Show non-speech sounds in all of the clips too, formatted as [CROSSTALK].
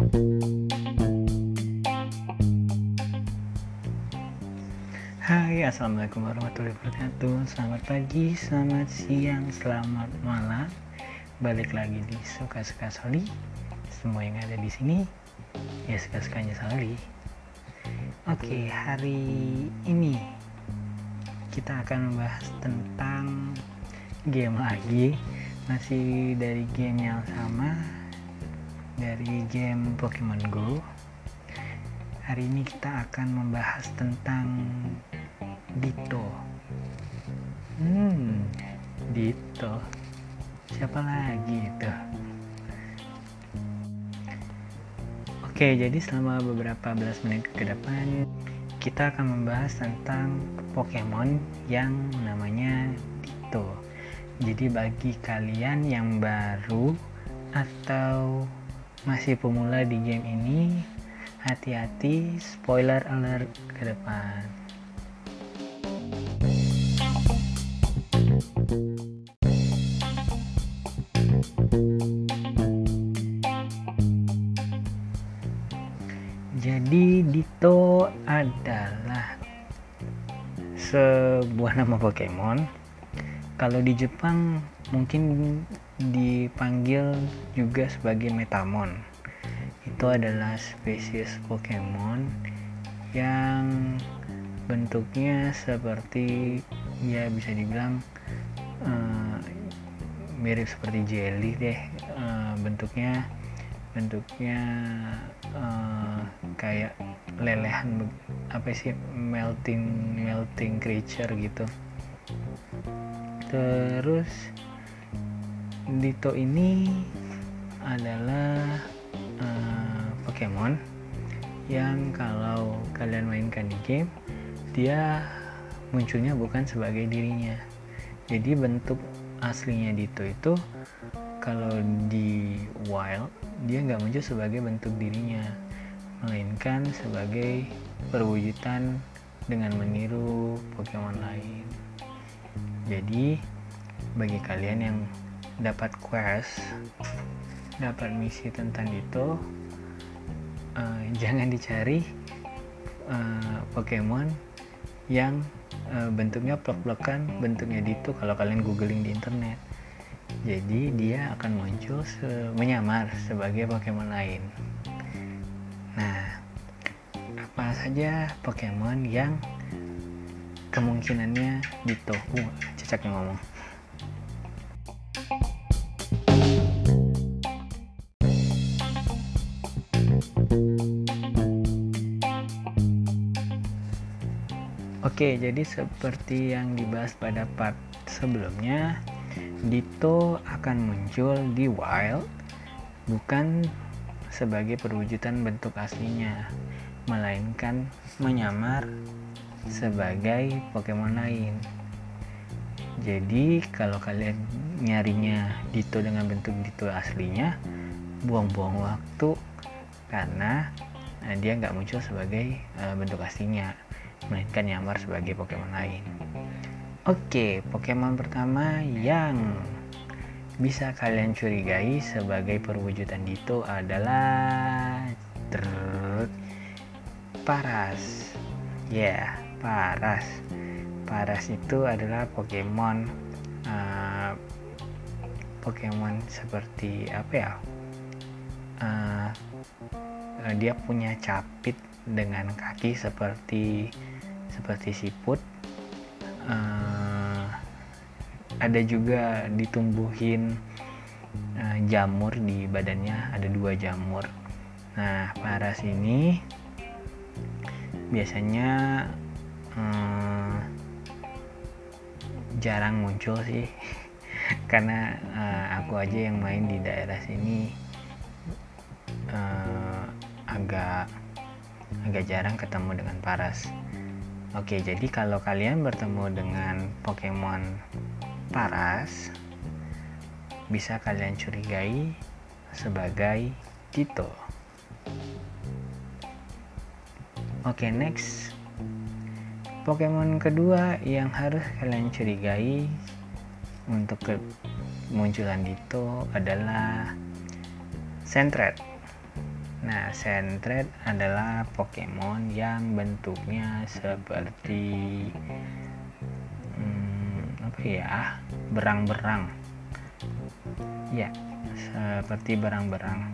Hai assalamualaikum warahmatullahi wabarakatuh. Selamat pagi, selamat siang, selamat malam. Balik lagi di Suka-Suka Soli. Semua yang ada di sini Ya suka-sukanya Soli. Oke hari ini Kita akan membahas tentang Game lagi. Masih dari game yang sama Dari game Pokemon Go Hari ini kita akan membahas tentang Dito. Hmm, Dito. Siapa lagi itu? Oke, jadi selama beberapa belas menit ke depan kita akan membahas tentang Pokemon yang namanya Dito. Jadi bagi kalian yang baru atau masih pemula di game ini, hati-hati spoiler alert ke depan. Jadi Dito adalah sebuah nama Pokemon. Kalau di Jepang mungkin dipanggil juga sebagai Metamon. Itu adalah spesies Pokemon yang bentuknya seperti ya bisa dibilang uh, mirip seperti jelly deh. Uh, bentuknya bentuknya uh, kayak lelehan apa sih melting melting creature gitu. Terus Dito ini adalah uh, Pokemon yang kalau kalian mainkan di game dia munculnya bukan sebagai dirinya. Jadi bentuk aslinya Dito itu kalau di wild dia nggak muncul sebagai bentuk dirinya melainkan sebagai perwujudan dengan meniru Pokemon lain. Jadi bagi kalian yang dapat quest dapat misi tentang itu uh, [LAUGHS] jangan dicari uh, Pokemon yang uh, bentuknya plek-plekan bentuknya itu kalau kalian googling di internet. Jadi dia akan muncul se menyamar sebagai Pokemon lain. Nah apa saja Pokemon yang kemungkinannya Dito? Uh, cecak ngomong Oke, jadi seperti yang dibahas pada part sebelumnya, Dito akan muncul di wild bukan sebagai perwujudan bentuk aslinya, melainkan menyamar sebagai Pokemon lain. Jadi, kalau kalian nyarinya Dito dengan bentuk Dito aslinya, buang-buang waktu karena nah, dia nggak muncul sebagai uh, bentuk aslinya melainkan nyamar sebagai Pokemon lain. Oke, Pokemon pertama yang bisa kalian curigai sebagai perwujudan Dito adalah Paras. Ya, yeah, Paras. Paras itu adalah Pokemon uh, Pokemon seperti apa ya? Uh, dia punya capit dengan kaki seperti seperti siput uh, ada juga ditumbuhin uh, jamur di badannya ada dua jamur. Nah paras ini biasanya jarang muncul sih. [LAUGHS] Karena uh, aku aja yang main di daerah sini uh, agak agak jarang ketemu dengan paras Oke, jadi kalau kalian bertemu dengan Pokemon Paras, bisa kalian curigai sebagai Tito. Oke, next. Pokemon kedua yang harus kalian curigai untuk kemunculan Dito adalah Sentret. Nah, Sentret adalah Pokemon yang bentuknya seperti hmm, apa ya? Berang-berang. Ya, seperti berang-berang.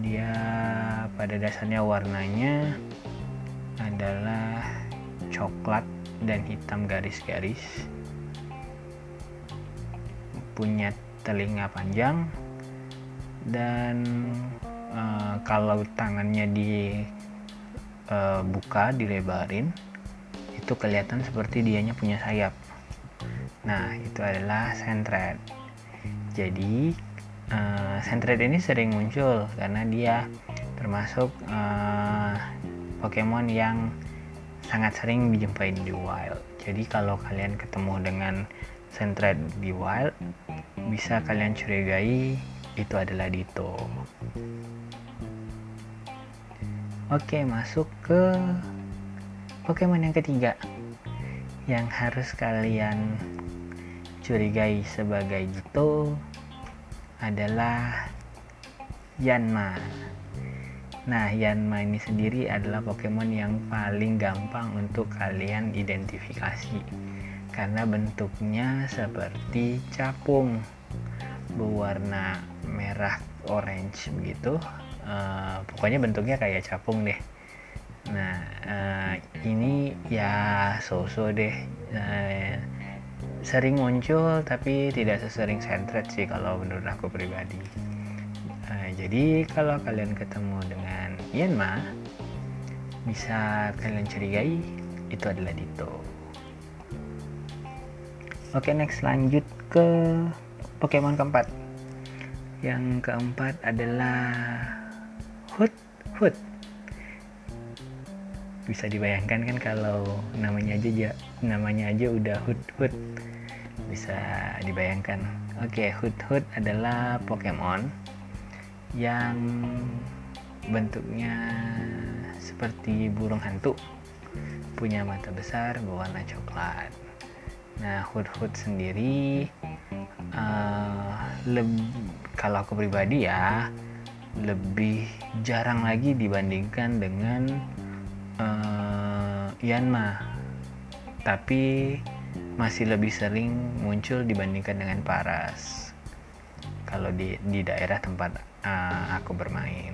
Dia pada dasarnya warnanya adalah coklat dan hitam garis-garis. Punya telinga panjang dan uh, kalau tangannya dibuka uh, dilebarin itu kelihatan seperti dianya punya sayap. Nah itu adalah sentret. Jadi uh, sentret ini sering muncul karena dia termasuk uh, Pokemon yang sangat sering dijumpai di wild. Jadi kalau kalian ketemu dengan sentret di wild bisa kalian curigai itu adalah Dito. Oke, masuk ke Pokemon yang ketiga yang harus kalian curigai sebagai Dito adalah Yanma. Nah, Yanma ini sendiri adalah Pokemon yang paling gampang untuk kalian identifikasi karena bentuknya seperti capung berwarna merah orange begitu uh, pokoknya bentuknya kayak capung deh. Nah uh, ini ya so-so deh. Uh, sering muncul tapi tidak sesering sentret sih kalau menurut aku pribadi. Uh, jadi kalau kalian ketemu dengan Yanma bisa kalian curigai itu adalah Dito. Oke next lanjut ke Pokemon keempat. Yang keempat adalah Hood Hood bisa dibayangkan kan kalau namanya aja ya, namanya aja udah Hood Hood bisa dibayangkan. Oke okay, Hood Hood adalah Pokemon yang bentuknya seperti burung hantu. Punya mata besar berwarna coklat. Nah Hood Hood sendiri uh, kalau aku pribadi ya lebih jarang lagi dibandingkan dengan uh, Yanma tapi masih lebih sering muncul dibandingkan dengan Paras. Kalau di di daerah tempat uh, aku bermain.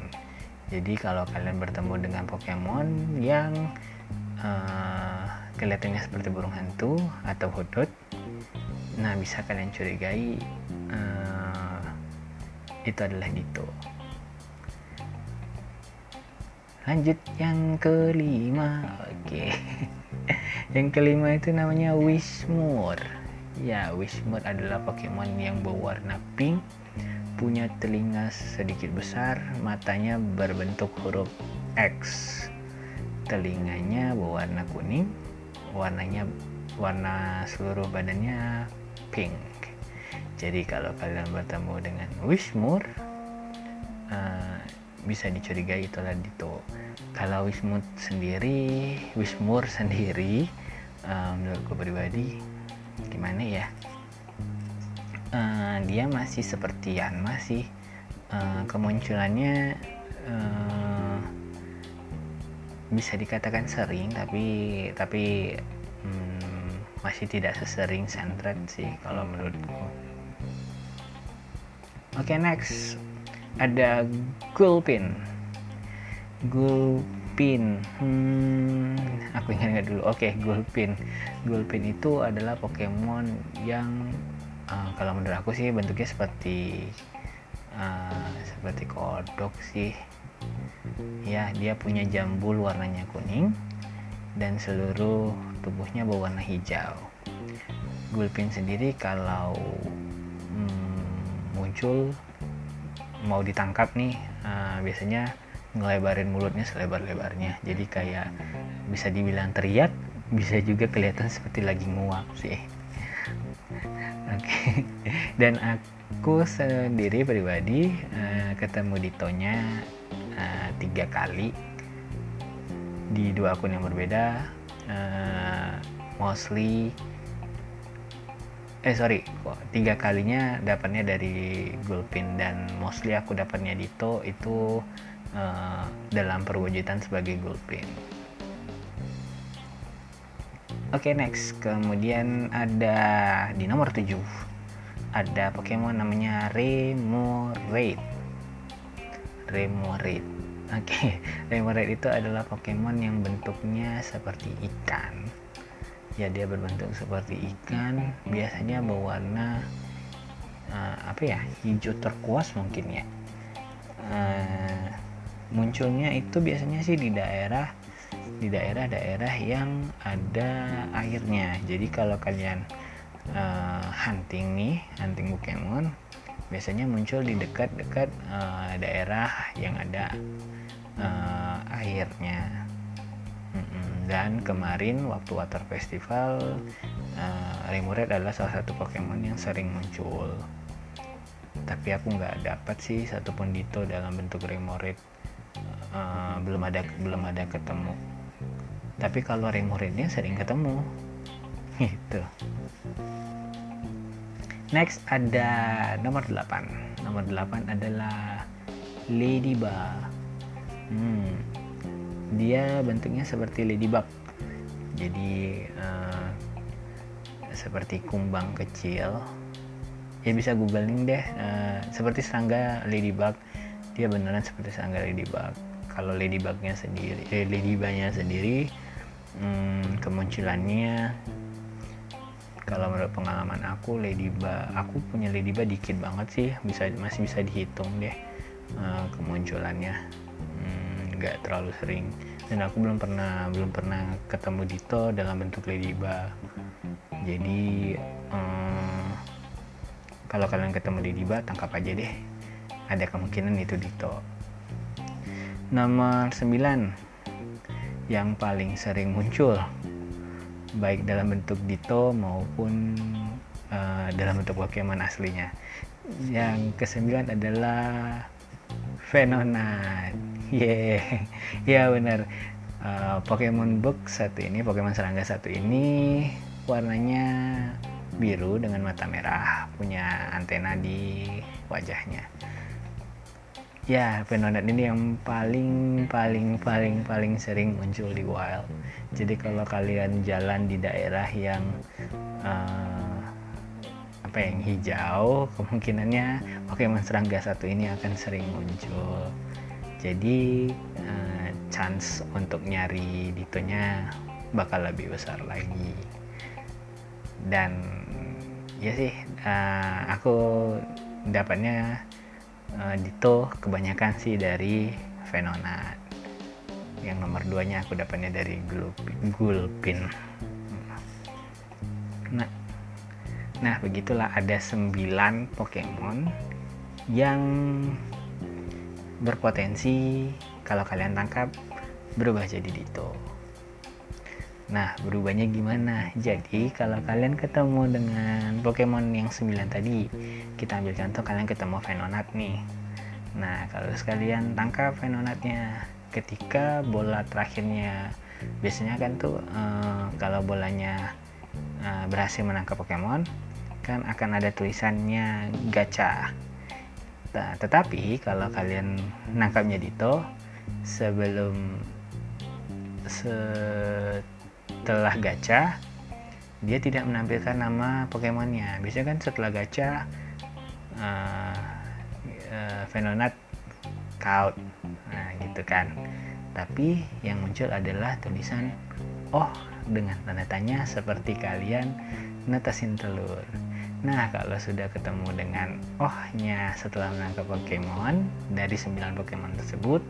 Jadi kalau kalian bertemu dengan Pokemon yang uh, kelihatannya seperti burung hantu atau hudut nah bisa kalian curigai uh, itu adalah Dito lanjut yang kelima oke. [LAUGHS] Yang kelima itu namanya Wishmore. Ya Wishmore adalah Pokemon yang berwarna pink punya telinga sedikit besar matanya berbentuk huruf X. Telinganya berwarna kuning warnanya warna seluruh badannya pink. Jadi kalau kalian bertemu dengan Wishmur uh, bisa dicurigai itulah Dito kalau Wishmur sendiri Wishmur sendiri uh, menurutku pribadi gimana ya? Uh, dia masih seperti Yan masih uh, kemunculannya uh, bisa dikatakan sering tapi tapi hmm, masih tidak sesering sentret sih kalau menurutku. Oke okay, next ada Gulpin. Gulpin. Hmm, aku ingat-ingat dulu. Oke okay, Gulpin. Gulpin itu adalah Pokemon yang uh, kalau menurut aku sih bentuknya seperti uh, seperti kodok sih. Ya dia punya jambul warnanya kuning dan seluruh tubuhnya berwarna hijau. Gulpin sendiri kalau hmm, muncul mau ditangkap nih uh, biasanya ngelebarin mulutnya selebar-lebarnya jadi kayak bisa dibilang teriak bisa juga kelihatan seperti lagi nguap sih oke okay. [LAUGHS] dan aku sendiri pribadi uh, ketemu Ditonya uh, tiga kali di dua akun yang berbeda uh, mostly eh sorry tiga kalinya dapatnya dari Gulpin dan mostly aku dapatnya Dito itu uh, dalam perwujudan sebagai Gulpin. Oke okay, next kemudian ada di nomor 7 ada Pokemon namanya Remoraid Remoraid Oke okay. [LAUGHS] Remoraid itu adalah Pokemon yang bentuknya seperti ikan ya dia berbentuk seperti ikan. Biasanya berwarna uh, apa ya hijau terkuas mungkin ya. Uh, munculnya itu biasanya sih di daerah di daerah-daerah yang ada airnya. Jadi kalau kalian uh, hunting nih hunting Pokemon biasanya muncul di dekat-dekat uh, daerah yang ada uh, airnya dan kemarin waktu Water Festival uh, Remoraid adalah salah satu Pokemon yang sering muncul. Tapi aku nggak dapat sih satupun Dito dalam bentuk Remoraid uh, belum ada belum ada ketemu. Tapi kalau remuridnya sering ketemu. [LAUGHS] Gitu. Next ada nomor 8 nomor 8 adalah ladybug. Hmm, dia bentuknya seperti ladybug. Jadi uh, seperti kumbang kecil. Ya bisa googling deh. Uh, seperti serangga ladybug. Dia beneran seperti serangga ladybug. Kalau ladybugnya sendiri eh, ladybugnya sendiri hmm, kemunculannya kalau menurut pengalaman aku ladybug aku punya ladybug dikit banget sih. Bisa masih bisa dihitung deh uh, kemunculannya nggak terlalu sering. Dan aku belum pernah belum pernah ketemu Dito dalam bentuk ladybug jadi um, kalau kalian ketemu ladybug tangkap aja deh. Ada kemungkinan itu Dito. Nomor 9 yang paling sering muncul baik dalam bentuk Dito maupun uh, dalam bentuk Pokemon aslinya. Yang kesembilan adalah Venonat yeah ya benar. Uh, Pokemon Book satu ini Pokemon serangga satu ini warnanya biru dengan mata merah punya antena di wajahnya. Ya fenomena ini yang paling paling paling paling sering muncul di wild. Jadi kalau kalian jalan di daerah yang uh, apa yang hijau kemungkinannya Pokemon serangga satu ini akan sering muncul jadi uh, chance untuk nyari ditonya bakal lebih besar lagi. Dan ya sih uh, aku dapatnya uh, Dito kebanyakan sih dari Venonat yang nomor 2 nya aku dapatnya dari Gulpin nah nah begitulah ada 9 Pokemon yang berpotensi kalau kalian tangkap berubah jadi Dito Nah, berubahnya gimana? Jadi, kalau kalian ketemu dengan Pokemon yang 9 tadi, kita ambil contoh kalian ketemu Venonat nih. Nah, kalau sekalian tangkap Venonatnya ketika bola terakhirnya biasanya kan tuh uh, kalau bolanya uh, berhasil menangkap Pokemon kan akan ada tulisannya gacha. Nah, tetapi kalau kalian nangkapnya Dito sebelum se setelah gacha dia tidak menampilkan nama Pokemonnya. Biasanya kan setelah gacha uh, uh, Venonat Kaut. Nah gitu kan. Tapi yang muncul adalah tulisan oh dengan tanda tanya seperti kalian netasin telur Nah, kalau sudah ketemu dengan ohnya setelah menangkap Pokemon dari 9 Pokemon tersebut,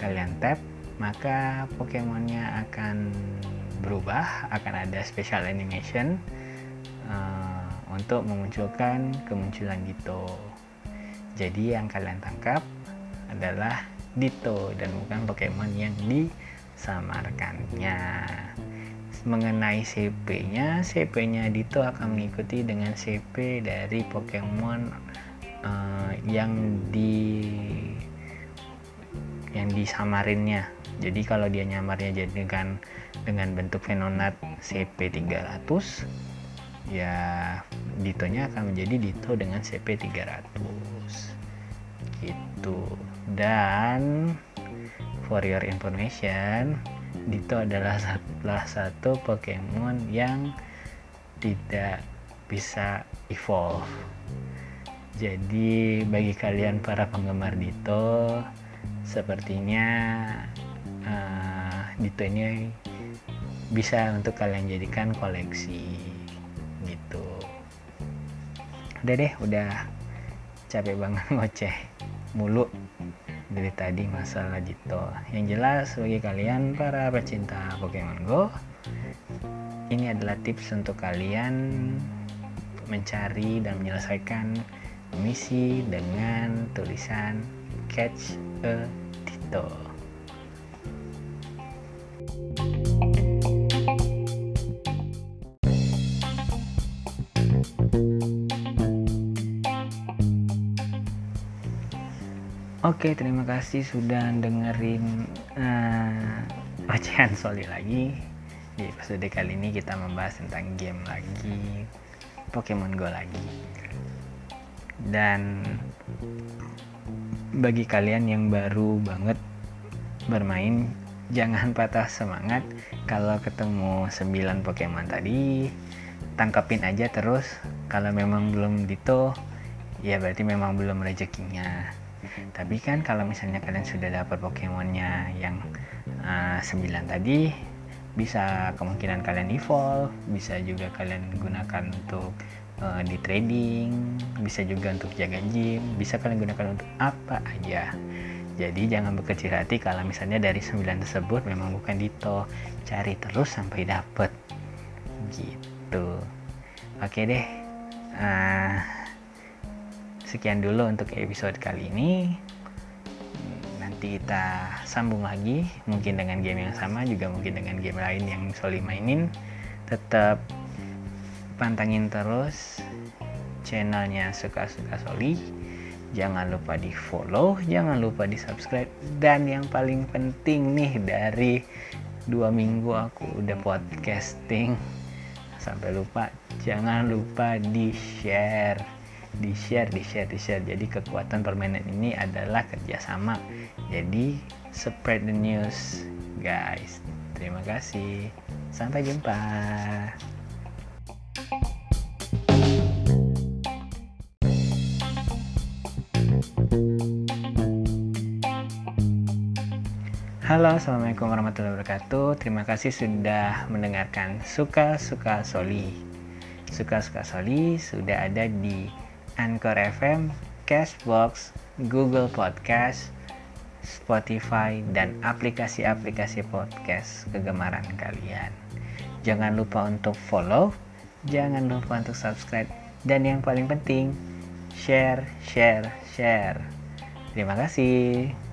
kalian tap, maka Pokemonnya akan berubah akan ada special animation uh, untuk memunculkan kemunculan Ditto jadi yang kalian tangkap adalah Ditto dan bukan Pokemon yang disamarkannya mengenai CP-nya CP-nya Ditto akan mengikuti dengan CP dari Pokemon uh, yang di yang disamarinnya. Jadi kalau dia nyamarnya jadi dengan dengan bentuk Venonat CP300 ya ditonya akan menjadi dito dengan CP300 gitu. Dan for your information Ditto adalah salah satu Pokemon yang tidak bisa evolve. Jadi bagi kalian para penggemar Dito sepertinya uh, Dito ini bisa untuk kalian jadikan koleksi gitu. Udah deh udah capek banget [LAUGHS] ngoceh mulu dari tadi masalah Dito yang jelas bagi kalian para pecinta Pokemon Go ini adalah tips untuk kalian mencari dan menyelesaikan misi dengan tulisan catch a Tito. Oke, terima kasih sudah dengerin uh, ocehan Soli lagi. Di episode kali ini kita membahas tentang game lagi, Pokemon Go lagi. Dan bagi kalian yang baru banget bermain jangan patah semangat. Kalau ketemu 9 Pokemon tadi tangkapin aja terus. Kalau memang belum dito ya berarti memang belum rezekinya tapi kan kalau misalnya kalian sudah dapat Pokemonnya yang uh, 9 tadi bisa kemungkinan kalian evolve bisa juga kalian gunakan untuk uh, di trading bisa juga untuk jaga gym bisa kalian gunakan untuk apa aja. Jadi jangan berkecil hati kalau misalnya dari 9 tersebut memang bukan Dito cari terus sampai dapet. Gitu. Oke deh. Uh, sekian dulu untuk episode kali ini. Nanti kita sambung lagi. Mungkin dengan game yang sama juga mungkin dengan game lain yang Soli mainin. Tetap pantangin terus channelnya suka-suka Soli. Jangan lupa di follow jangan lupa di subscribe. Dan yang paling penting nih dari dua minggu aku udah podcasting. Sampai lupa jangan lupa di share di share di share di share jadi kekuatan permainan ini adalah kerjasama. Jadi spread the news guys. Terima kasih. Sampai jumpa. Halo, assalamualaikum warahmatullahi wabarakatuh. Terima kasih sudah mendengarkan suka-suka Soli. Suka-suka Soli sudah ada di Anchor FM, Cashbox, Google Podcast, Spotify, dan aplikasi-aplikasi podcast kegemaran kalian. Jangan lupa untuk follow, jangan lupa untuk subscribe, dan yang paling penting, share, share, share. Terima kasih.